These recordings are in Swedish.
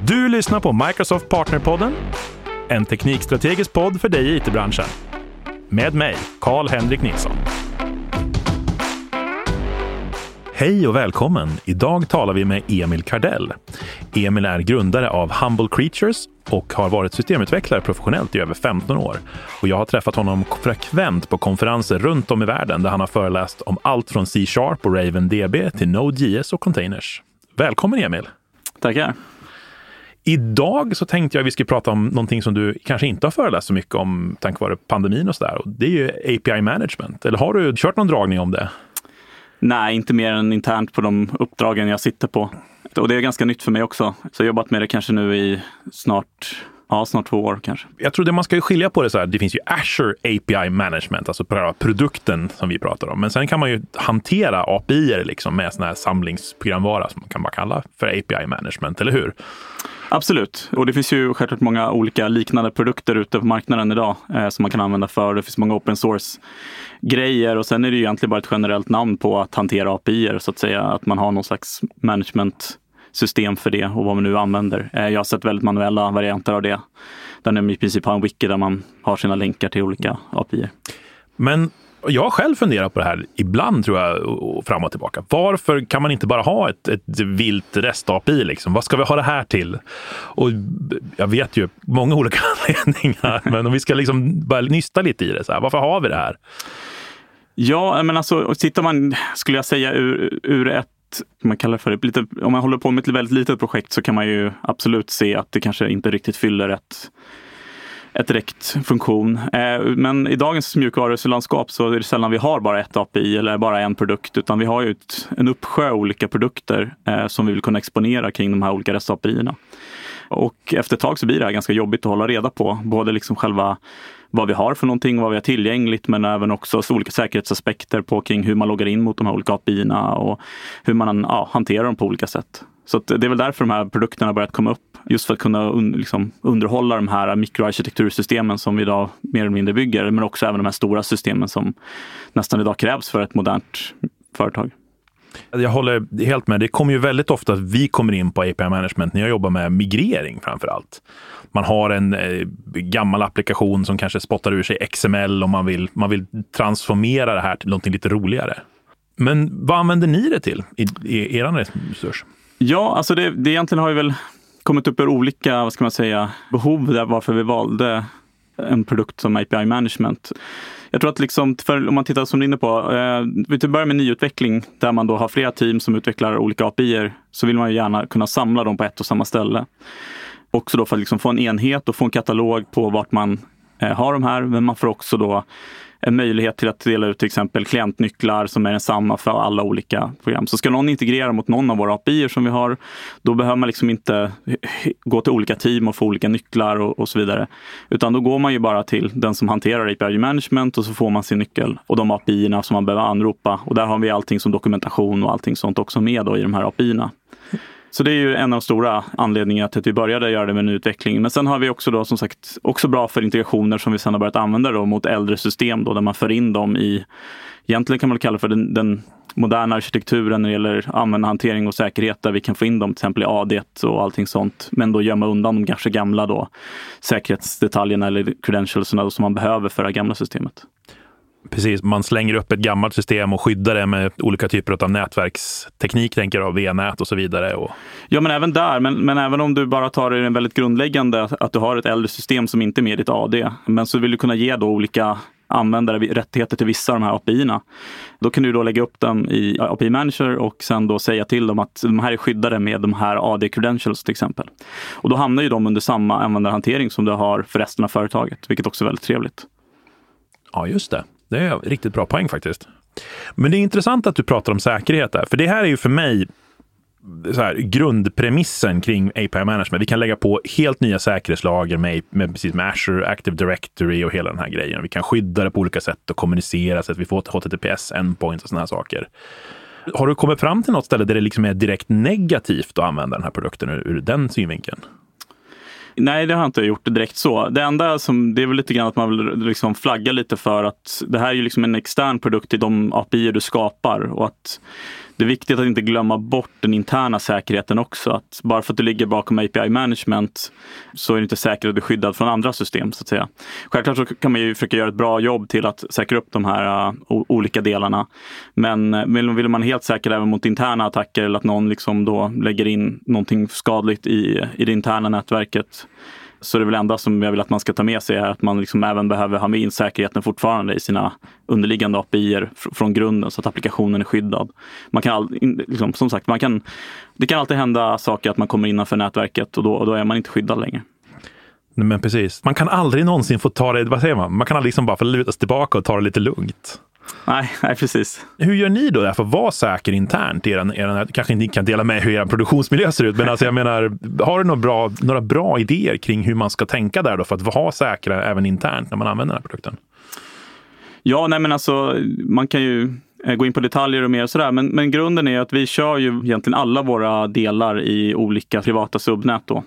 Du lyssnar på Microsoft Partnerpodden, en teknikstrategisk podd för dig i it-branschen. Med mig, Karl-Henrik Nilsson. Hej och välkommen! Idag talar vi med Emil Kardell. Emil är grundare av Humble Creatures och har varit systemutvecklare professionellt i över 15 år. Och jag har träffat honom frekvent på konferenser runt om i världen där han har föreläst om allt från C-sharp och Raven DB till Node.js och containers. Välkommen Emil! Tackar! Idag så tänkte jag att vi skulle prata om någonting som du kanske inte har föreläst så mycket om tack vare pandemin och sådär. Det är ju API management. Eller har du kört någon dragning om det? Nej, inte mer än internt på de uppdragen jag sitter på. Och det är ganska nytt för mig också. Så jag har jobbat med det kanske nu i snart Ja, snart två år kanske. Jag tror det man ska skilja på det så här. Det finns ju Azure API Management, alltså produkten som vi pratar om. Men sen kan man ju hantera API liksom med sån här samlingsprogramvara som man kan bara kalla för API Management, eller hur? Absolut, och det finns ju självklart många olika liknande produkter ute på marknaden idag eh, som man kan använda för. Det finns många open source grejer och sen är det ju egentligen bara ett generellt namn på att hantera API så att säga. Att man har någon slags management system för det och vad man nu använder. Eh, jag har sett väldigt manuella varianter av det. Där man i princip har en wiki där man har sina länkar till olika API. Men jag har själv funderat på det här ibland, tror jag, och fram och tillbaka. Varför kan man inte bara ha ett, ett vilt REST-API? Liksom? Vad ska vi ha det här till? Och jag vet ju många olika anledningar, men om vi ska liksom bara nysta lite i det, så här, varför har vi det här? Ja, men alltså, tittar man, skulle jag säga, ur, ur ett man kallar för det, lite, om man håller på med ett väldigt litet projekt så kan man ju absolut se att det kanske inte riktigt fyller ett ett direkt funktion. Eh, men i dagens mjukvarulandskap så är det sällan vi har bara ett API eller bara en produkt, utan vi har ju ett, en uppsjö olika produkter eh, som vi vill kunna exponera kring de här olika REST-API. Och efter ett tag så blir det här ganska jobbigt att hålla reda på, både liksom själva vad vi har för någonting, vad vi har tillgängligt, men även också olika säkerhetsaspekter på kring hur man loggar in mot de här olika api och hur man ja, hanterar dem på olika sätt. Så det är väl därför de här produkterna har börjat komma upp. Just för att kunna un liksom underhålla de här mikroarkitektursystemen som vi idag mer eller mindre bygger, men också även de här stora systemen som nästan idag krävs för ett modernt företag. Alltså, jag håller helt med. Det kommer ju väldigt ofta att vi kommer in på API management när jag jobbar med migrering framför allt. Man har en eh, gammal applikation som kanske spottar ur sig XML och man vill, man vill transformera det här till någonting lite roligare. Men vad använder ni det till i, i er resurs? Ja, alltså det, det egentligen har ju väl kommit upp ur olika, vad ska man säga, behov där varför vi valde en produkt som API management. Jag tror att liksom, för, om man tittar som du är inne på, eh, vi börjar med nyutveckling där man då har flera team som utvecklar olika API så vill man ju gärna kunna samla dem på ett och samma ställe. Också då för att liksom få en enhet och få en katalog på vart man ha har de här, men man får också då en möjlighet till att dela ut till exempel klientnycklar som är densamma för alla olika program. Så ska någon integrera mot någon av våra API som vi har, då behöver man liksom inte gå till olika team och få olika nycklar och, och, så vidare. Utan då går man ju bara till den som hanterar API management och så får man sin nyckel och de API som man behöver anropa. Och där har vi allting som dokumentation och allting sånt också med då i de här API. -erna. Så det är ju en av de stora anledningarna till att vi började göra det med nyutveckling. Men sen har vi också då som sagt också bra för integrationer som vi sen har börjat använda då mot äldre system då där man för in dem i, egentligen kan man kalla för den, den moderna arkitekturen när det gäller användarhantering och säkerhet där vi kan få in dem till exempel i AD och allting sånt. Men då gömma undan de kanske gamla då säkerhetsdetaljerna eller credentialsarna som man behöver för det gamla systemet. Precis, man slänger upp ett gammalt system och skyddar det med olika typer av nätverksteknik, tänker jag, V-nät och så vidare. Och... Ja, men även där. Men, men även om du bara tar det väldigt grundläggande, att du har ett äldre system som inte är med i ditt AD, men så vill du kunna ge då olika användare rättigheter till vissa av de här API-erna. Då kan du då lägga upp dem i API Manager och sen då säga till dem att de här är skyddade med de här AD-credentials till exempel. Och då hamnar ju de under samma användarhantering som du har för resten av företaget, vilket också är väldigt trevligt. Ja, just det. Det är riktigt bra poäng faktiskt. Men det är intressant att du pratar om säkerhet där, för det här är ju för mig så här, grundpremissen kring API Management. Vi kan lägga på helt nya säkerhetslager med, med, precis med Azure Active Directory och hela den här grejen. Vi kan skydda det på olika sätt och kommunicera så att vi får HTTPS endpoints och sådana här saker. Har du kommit fram till något ställe där det liksom är direkt negativt att använda den här produkten ur, ur den synvinkeln? Nej, det har jag inte gjort direkt så. Det enda som, det är väl lite grann att man vill liksom flagga lite för att det här är ju liksom en extern produkt i de API du skapar och att det är viktigt att inte glömma bort den interna säkerheten också. Att bara för att du ligger bakom API management så är det inte säkert att du är skyddad från andra system. så att säga. Självklart så kan man ju försöka göra ett bra jobb till att säkra upp de här uh, olika delarna. Men uh, vill man helt säker även mot interna attacker eller att någon liksom då lägger in någonting skadligt i, i det interna nätverket så det är väl enda som jag vill att man ska ta med sig är att man liksom även behöver ha med in säkerheten fortfarande i sina underliggande API från grunden så att applikationen är skyddad. Man kan all, liksom, som sagt, man kan, det kan alltid hända saker att man kommer innanför nätverket och då, och då är man inte skyddad längre. Men precis. Man kan aldrig någonsin få ta det, vad säger man? Man kan aldrig liksom bara få luta sig tillbaka och ta det lite lugnt. Nej, nej, precis. Hur gör ni då för att vara säker internt? Er, er, kanske inte kan dela med hur er produktionsmiljö ser ut, men alltså jag menar, har du några bra, några bra idéer kring hur man ska tänka där då för att vara säkra även internt när man använder den här produkten? Ja, nej men alltså man kan ju eh, gå in på detaljer och mer och sådär. Men, men grunden är att vi kör ju egentligen alla våra delar i olika privata subnät. Då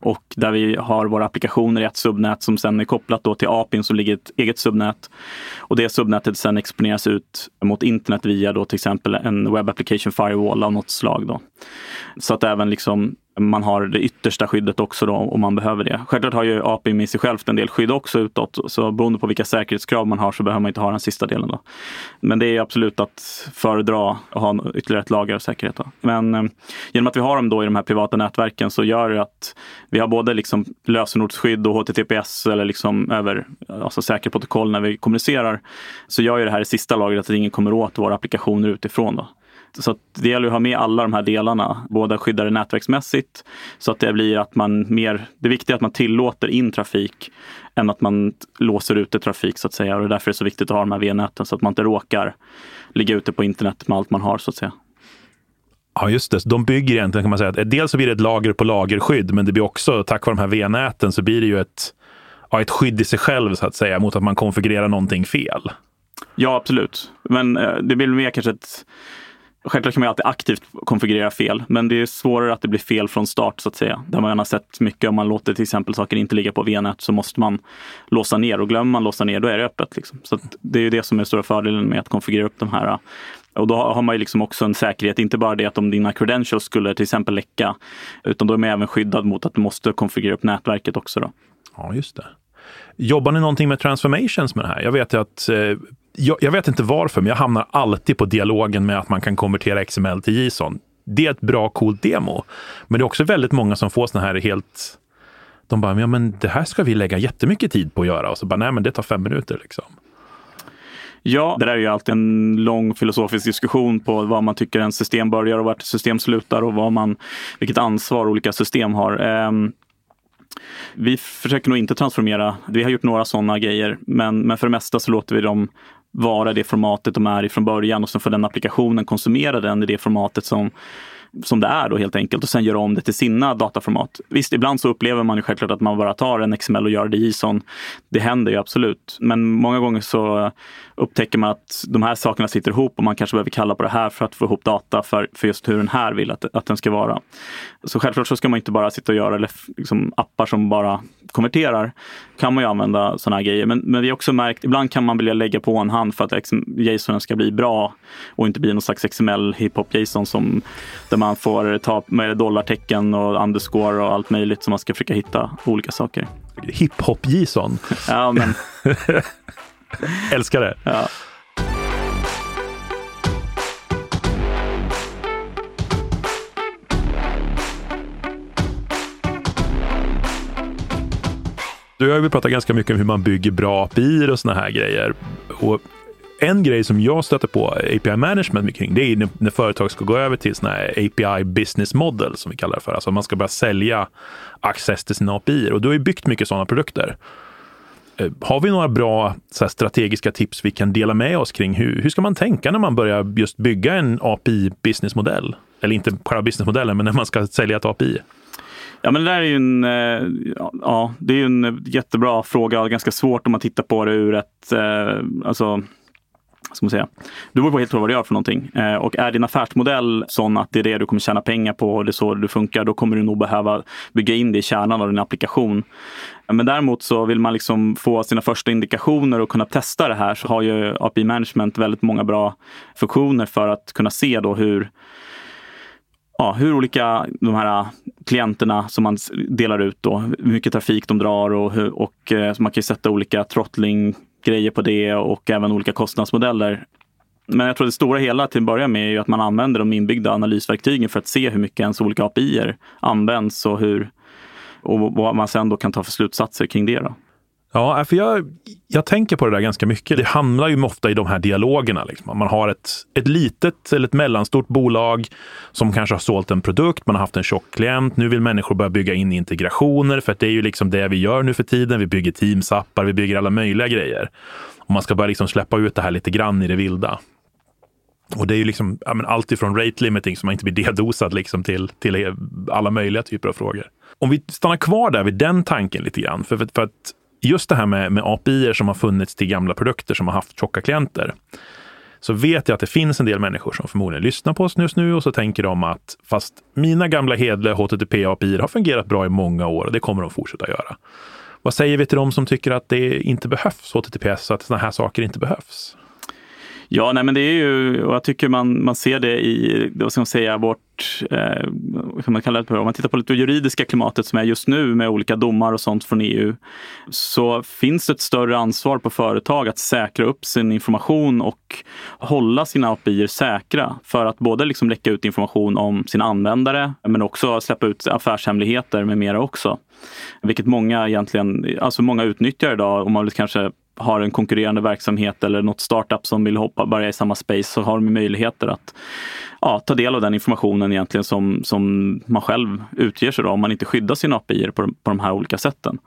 och där vi har våra applikationer i ett subnät som sen är kopplat då till APIn som ligger i ett eget subnät. Och det subnätet sen exponeras ut mot internet via då till exempel en Web Application Firewall av något slag. Då. Så att även liksom man har det yttersta skyddet också då, om man behöver det. Självklart har ju API med sig självt en del skydd också utåt, så beroende på vilka säkerhetskrav man har så behöver man inte ha den sista delen. Då. Men det är absolut att föredra att ha ytterligare ett lager av säkerhet. Då. Men eh, genom att vi har dem då i de här privata nätverken så gör det att vi har både liksom lösenordsskydd och HTTPS eller liksom över alltså säkert protokoll när vi kommunicerar. Så gör ju det här i sista lagret att ingen kommer åt våra applikationer utifrån. Då. Så det gäller att ha med alla de här delarna, både skyddade nätverksmässigt så att det blir att man mer, det viktiga är att man tillåter in trafik än att man låser ute trafik så att säga. Och det är därför det är så viktigt att ha de här VNäten så att man inte råkar ligga ute på internet med allt man har så att säga. Ja, just det. De bygger egentligen, kan man säga, att dels så blir det ett lager på lagerskydd, men det blir också, tack vare de här V-näten, så blir det ju ett, ja, ett skydd i sig själv, så att säga, mot att man konfigurerar någonting fel. Ja, absolut. Men eh, det blir mer kanske ett Självklart kan man alltid aktivt konfigurera fel, men det är svårare att det blir fel från start så att säga. Där man har sett mycket om man låter till exempel saker inte ligga på VNet så måste man låsa ner och glömmer man låsa ner då är det öppet. Liksom. Så det är ju det som är stora fördelen med att konfigurera upp de här och då har man ju liksom också en säkerhet, inte bara det att om dina credentials skulle till exempel läcka, utan då är man även skyddad mot att du måste konfigurera upp nätverket också. Då. Ja, just det. Jobbar ni någonting med transformations med det här? Jag vet att eh, jag, jag, vet inte varför, men jag hamnar alltid på dialogen med att man kan konvertera XML till JSON. Det är ett bra, coolt demo. Men det är också väldigt många som får såna här helt... De bara, ja men det här ska vi lägga jättemycket tid på att göra. Och så bara, nej men det tar fem minuter liksom. Ja, det där är ju alltid en lång filosofisk diskussion på vad man tycker en system börjar och vart ett system slutar och vad man, vilket ansvar olika system har. Ehm, vi försöker nog inte transformera. Vi har gjort några sådana grejer, men, men för det mesta så låter vi dem vara det formatet de är i från början och sen får den applikationen konsumera den i det formatet som som det är då helt enkelt och sen göra om det till sina dataformat. Visst, ibland så upplever man ju självklart att man bara tar en XML och gör det i JSON. Det händer ju absolut. Men många gånger så upptäcker man att de här sakerna sitter ihop och man kanske behöver kalla på det här för att få ihop data för, för just hur den här vill att, att den ska vara. Så självklart så ska man inte bara sitta och göra liksom, appar som bara konverterar. kan man ju använda sådana här grejer. Men, men vi har också märkt, ibland kan man vilja lägga på en hand för att JSON ska bli bra och inte bli någon slags XML hiphop JSON som där man får ta med dollartecken och underscore och allt möjligt som man ska försöka hitta olika saker. Hiphop JSON. ja, men Älskar det. Ja. Du har ju pratat ganska mycket om hur man bygger bra API och såna här grejer. Och en grej som jag stöter på API management mycket kring, det är när, företag ska gå över till såna här API business model som vi kallar det för. Alltså man ska börja sälja access till sina API och du har ju byggt mycket sådana produkter. Eh, har vi några bra här, strategiska tips vi kan dela med oss kring hur, hur ska man tänka när man börjar just bygga en API businessmodell? Eller inte själva businessmodellen, men när man ska sälja ett API. Ja, men det där är ju en, eh, ja, det är en jättebra fråga och ganska svårt om man tittar på det ur ett, eh, alltså ska man säga. Du beror på helt på vad du gör för någonting. Eh, och är din affärsmodell sån att det är det du kommer tjäna pengar på och det är så det funkar, då kommer du nog behöva bygga in det i kärnan av din applikation. Men däremot så vill man liksom få sina första indikationer och kunna testa det här så har ju API Management väldigt många bra funktioner för att kunna se då hur ja, hur olika de här klienterna som man delar ut då, hur mycket trafik de drar och, hur, och eh, så man kan sätta olika throttling grejer på det och även olika kostnadsmodeller. Men jag tror det stora hela till att börja med är ju att man använder de inbyggda analysverktygen för att se hur mycket ens olika API används och, hur, och vad man sen då kan ta för slutsatser kring det. Då. Ja, äh, för jag, jag tänker på det där ganska mycket. Det hamnar ju ofta i de här dialogerna. Liksom. Man har ett, ett litet eller ett mellanstort bolag som kanske har sålt en produkt, man har haft en tjock klient. Nu vill människor börja bygga in integrationer, för det är ju liksom det vi gör nu för tiden. Vi bygger Teams-appar, vi bygger alla möjliga grejer. Och man ska börja liksom släppa ut det här lite grann i det vilda. Och det är ju liksom ja, men allt ifrån rate limiting, så man inte blir dedosad, liksom, till, till alla möjliga typer av frågor. Om vi stannar kvar där vid den tanken lite grann, för, för, för att just det här med, med API som har funnits till gamla produkter som har haft tjocka klienter så vet jag att det finns en del människor som förmodligen lyssnar på oss just nu och så tänker de att fast mina gamla hedliga HTTP-API har fungerat bra i många år och det kommer de fortsätta göra. Vad säger vi till de som tycker att det inte behövs HTTPS, så att sådana här saker inte behövs? Ja, nej, men det är ju, och jag tycker man, man ser det i, vad ska man säga, vårt, eh, kan man kalla det på, om man tittar på det juridiska klimatet som är just nu med olika domar och sånt från EU, så finns det ett större ansvar på företag att säkra upp sin information och hålla sina API säkra för att både liksom läcka ut information om sina användare, men också släppa ut affärshemligheter med mera också. Vilket många egentligen, alltså många utnyttjar idag om man vill kanske har en konkurrerande verksamhet eller något startup som vill hoppa, börja i samma space så har de möjligheter att ja, ta del av den informationen egentligen som, som man själv utger sig då, om man inte skyddar sina API på, på de här olika sätten.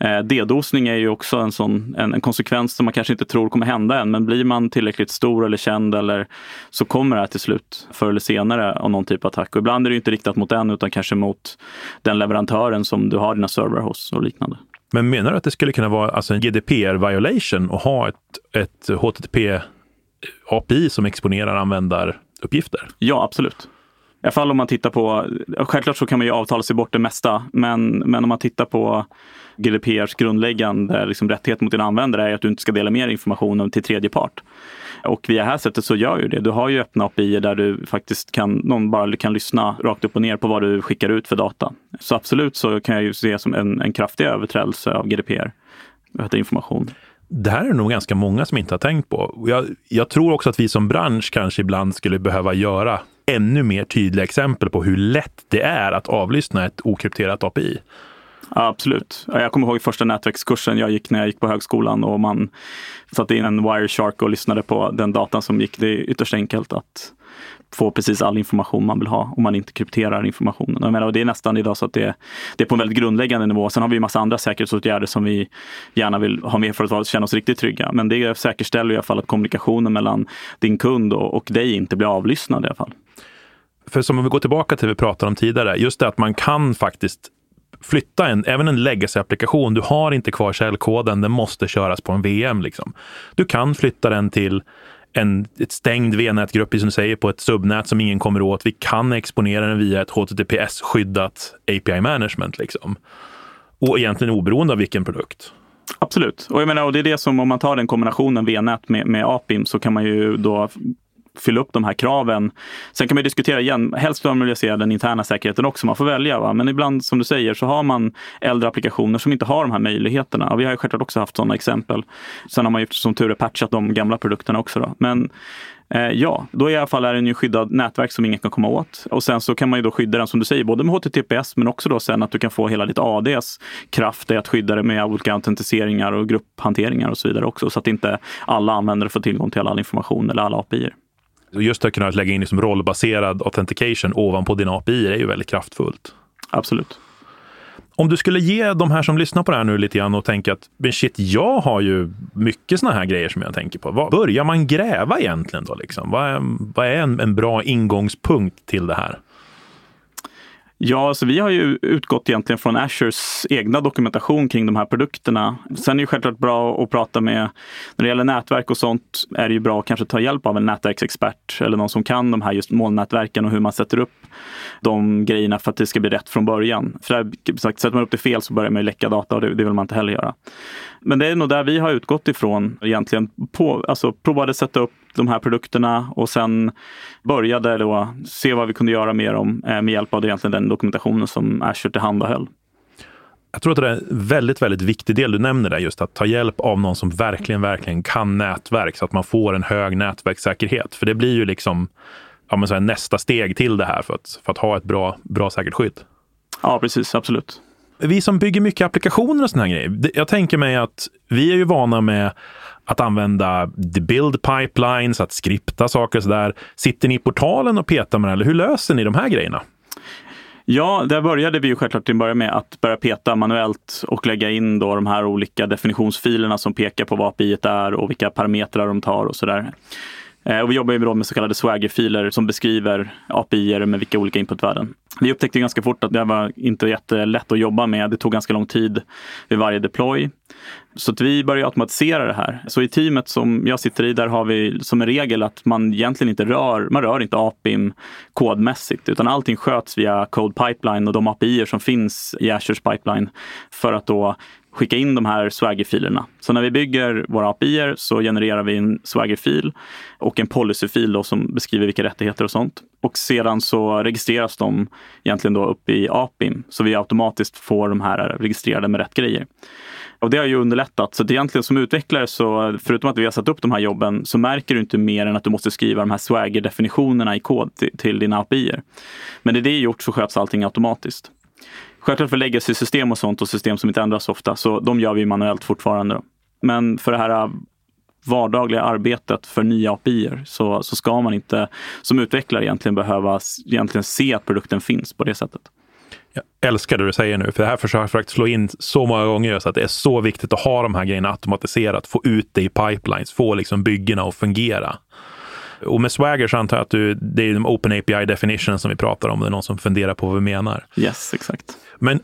Eh, D-dosning är ju också en, sån, en, en, konsekvens som man kanske inte tror kommer hända än, men blir man tillräckligt stor eller känd eller så kommer det här till slut förr eller senare av någon typ av attack. Och ibland är det inte riktat mot den utan kanske mot den leverantören som du har dina servrar hos och liknande. Men menar du att det skulle kunna vara alltså en GDPR-violation att ha ett, ett HTTP-API som exponerar användaruppgifter? Ja, absolut. I alla fall om man tittar på, självklart så kan man ju avtala sig bort det mesta, men, men om man tittar på GDPRs grundläggande liksom, rättighet mot din användare är att du inte ska dela mer information till tredje part. Och via det här sättet så gör ju det. Du har ju öppna API där du faktiskt kan, någon bara kan lyssna rakt upp och ner på vad du skickar ut för data. Så absolut så kan jag ju se som en, en kraftig överträdelse av GDPR, information. Det här är nog ganska många som inte har tänkt på. Jag, jag tror också att vi som bransch kanske ibland skulle behöva göra ännu mer tydliga exempel på hur lätt det är att avlyssna ett okrypterat API. Ja, absolut. Jag kommer ihåg första nätverkskursen jag gick när jag gick på högskolan och man satte in en Wireshark och lyssnade på den datan som gick. Det är ytterst enkelt att få precis all information man vill ha om man inte krypterar informationen. Jag menar, och det är nästan idag så att det, det är på en väldigt grundläggande nivå. Sen har vi en massa andra säkerhetsåtgärder som vi gärna vill ha med för att känna oss riktigt trygga. Men det säkerställer i alla fall att kommunikationen mellan din kund och, och dig inte blir avlyssnad i alla fall. För som om vi går tillbaka till det vi pratade om tidigare, just det att man kan faktiskt flytta en, även en legacy-applikation. Du har inte kvar källkoden, den måste köras på en VM. Liksom. Du kan flytta den till en ett stängd VNät-grupp, som du säger, på ett subnät som ingen kommer åt. Vi kan exponera den via ett HTTPS-skyddat API management. Liksom. Och egentligen oberoende av vilken produkt. Absolut. Och jag menar, och det är det som om man tar den kombinationen VNät med, med APIM så kan man ju då fylla upp de här kraven. Sen kan man diskutera igen, helst vill man vilja se den interna säkerheten också, man får välja. Va? Men ibland som du säger så har man äldre applikationer som inte har de här möjligheterna. Och vi har ju självklart också haft sådana exempel. Sen har man ju som tur är patchat de gamla produkterna också. Då. Men eh, ja, då i alla fall är den ju skyddad nätverk som ingen kan komma åt. Och sen så kan man ju då skydda den som du säger, både med HTTPS men också då sen att du kan få hela ditt ADs kraft i att skydda det med olika autentiseringar och grupphanteringar och så vidare också. Så att inte alla användare får tillgång till all information eller alla API. Just att kunna lägga in liksom rollbaserad authentication ovanpå dina API är ju väldigt kraftfullt. Absolut. Om du skulle ge de här som lyssnar på det här nu lite grann och tänka att men shit, jag har ju mycket såna här grejer som jag tänker på. Var börjar man gräva egentligen då? Liksom? Vad är, vad är en, en bra ingångspunkt till det här? Ja, så vi har ju utgått egentligen från Azures egna dokumentation kring de här produkterna. Sen är det självklart bra att prata med, när det gäller nätverk och sånt, är det ju bra att kanske ta hjälp av en nätverksexpert eller någon som kan de här just molnnätverken och hur man sätter upp de grejerna för att det ska bli rätt från början. För där, sagt, sätter man upp det fel så börjar man ju läcka data och det, det vill man inte heller göra. Men det är nog där vi har utgått ifrån egentligen. På, alltså provade sätta upp de här produkterna och sen började då se vad vi kunde göra mer om eh, med hjälp av egentligen den dokumentationen som Azure tillhandahöll. Jag tror att det är en väldigt, väldigt viktig del du nämner där, just att ta hjälp av någon som verkligen, verkligen kan nätverk så att man får en hög nätverkssäkerhet. För det blir ju liksom ja, men så här, nästa steg till det här för att, för att ha ett bra, bra säkert skydd. Ja, precis. Absolut. Vi som bygger mycket applikationer och såna här grejer. Jag tänker mig att vi är ju vana med att använda the build pipelines, att skripta saker och sådär. Sitter ni i portalen och petar med det, eller hur löser ni de här grejerna? Ja, där började vi ju självklart till börja med att börja peta manuellt och lägga in då de här olika definitionsfilerna som pekar på vad API är och vilka parametrar de tar och sådär. där. och vi jobbar ju med så kallade swagger-filer som beskriver API med vilka olika inputvärden. Vi upptäckte ganska fort att det var inte jättelätt att jobba med. Det tog ganska lång tid vid varje deploy. Så att vi började automatisera det här. Så i teamet som jag sitter i, där har vi som en regel att man egentligen inte rör, man rör inte APIM kodmässigt, utan allting sköts via Code Pipeline och de API som finns i Azures pipeline för att då skicka in de här Swagger-filerna. Så när vi bygger våra API så genererar vi en Swagger-fil och en policy-fil som beskriver vilka rättigheter och sånt. Och sedan så registreras de egentligen då upp i APIM så vi automatiskt får de här registrerade med rätt grejer. Och det har ju underlättat. Så egentligen som utvecklare, så förutom att vi har satt upp de här jobben, så märker du inte mer än att du måste skriva de här swagger-definitionerna i kod till, till dina API-er. Men när det är gjort så sköts allting automatiskt. Självklart för legacy-system och sånt och system som inte ändras ofta, så de gör vi manuellt fortfarande. Då. Men för det här äh, vardagliga arbetet för nya API så, så ska man inte som utvecklare egentligen behöva egentligen se att produkten finns på det sättet. Jag älskar det du säger nu, för det här försöker jag faktiskt slå in så många gånger så att det är så viktigt att ha de här grejerna automatiserat, få ut det i pipelines, få liksom byggena att fungera. Och med Swagger så antar jag att du, det är de Open API definition som vi pratar om, det är någon som funderar på vad vi menar. Yes, exakt. Men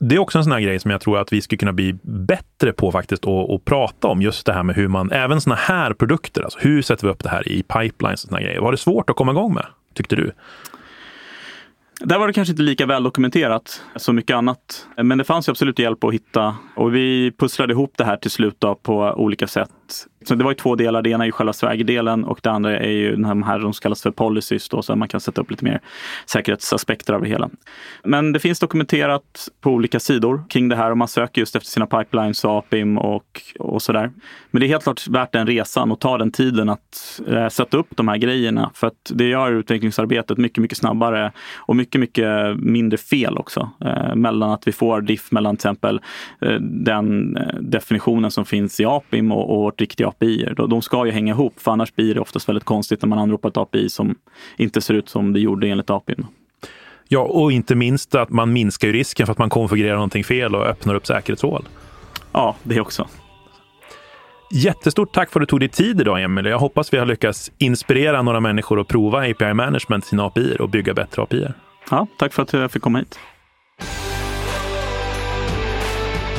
det är också en sån här grej som jag tror att vi skulle kunna bli bättre på faktiskt och, och prata om. Just det här med hur man, även såna här produkter, alltså hur sätter vi upp det här i pipelines och såna grejer. Var det svårt att komma igång med, tyckte du? Där var det kanske inte lika väl dokumenterat som mycket annat. Men det fanns absolut hjälp att hitta och vi pusslade ihop det här till slut på olika sätt. Så det var ju två delar. Det ena är ju själva svägerdelen och det andra är ju de här som kallas för policies då, så man kan sätta upp lite mer säkerhetsaspekter av det hela. Men det finns dokumenterat på olika sidor kring det här och man söker just efter sina pipelines och APIM och, och sådär. Men det är helt klart värt den resan och ta den tiden att eh, sätta upp de här grejerna för att det gör utvecklingsarbetet mycket, mycket snabbare och mycket, mycket mindre fel också. Eh, mellan att vi får diff mellan till exempel eh, den eh, definitionen som finns i APIM och, och vårt riktiga API. De ska ju hänga ihop, för annars blir det oftast väldigt konstigt när man anropar ett API som inte ser ut som det gjorde enligt API. Ja, och inte minst att man minskar risken för att man konfigurerar någonting fel och öppnar upp säkerhetshål. Ja, det också. Jättestort tack för att du tog dig tid idag, Emil. Jag hoppas vi har lyckats inspirera några människor att prova API Management, sina API och bygga bättre API. Ja, tack för att jag fick komma hit.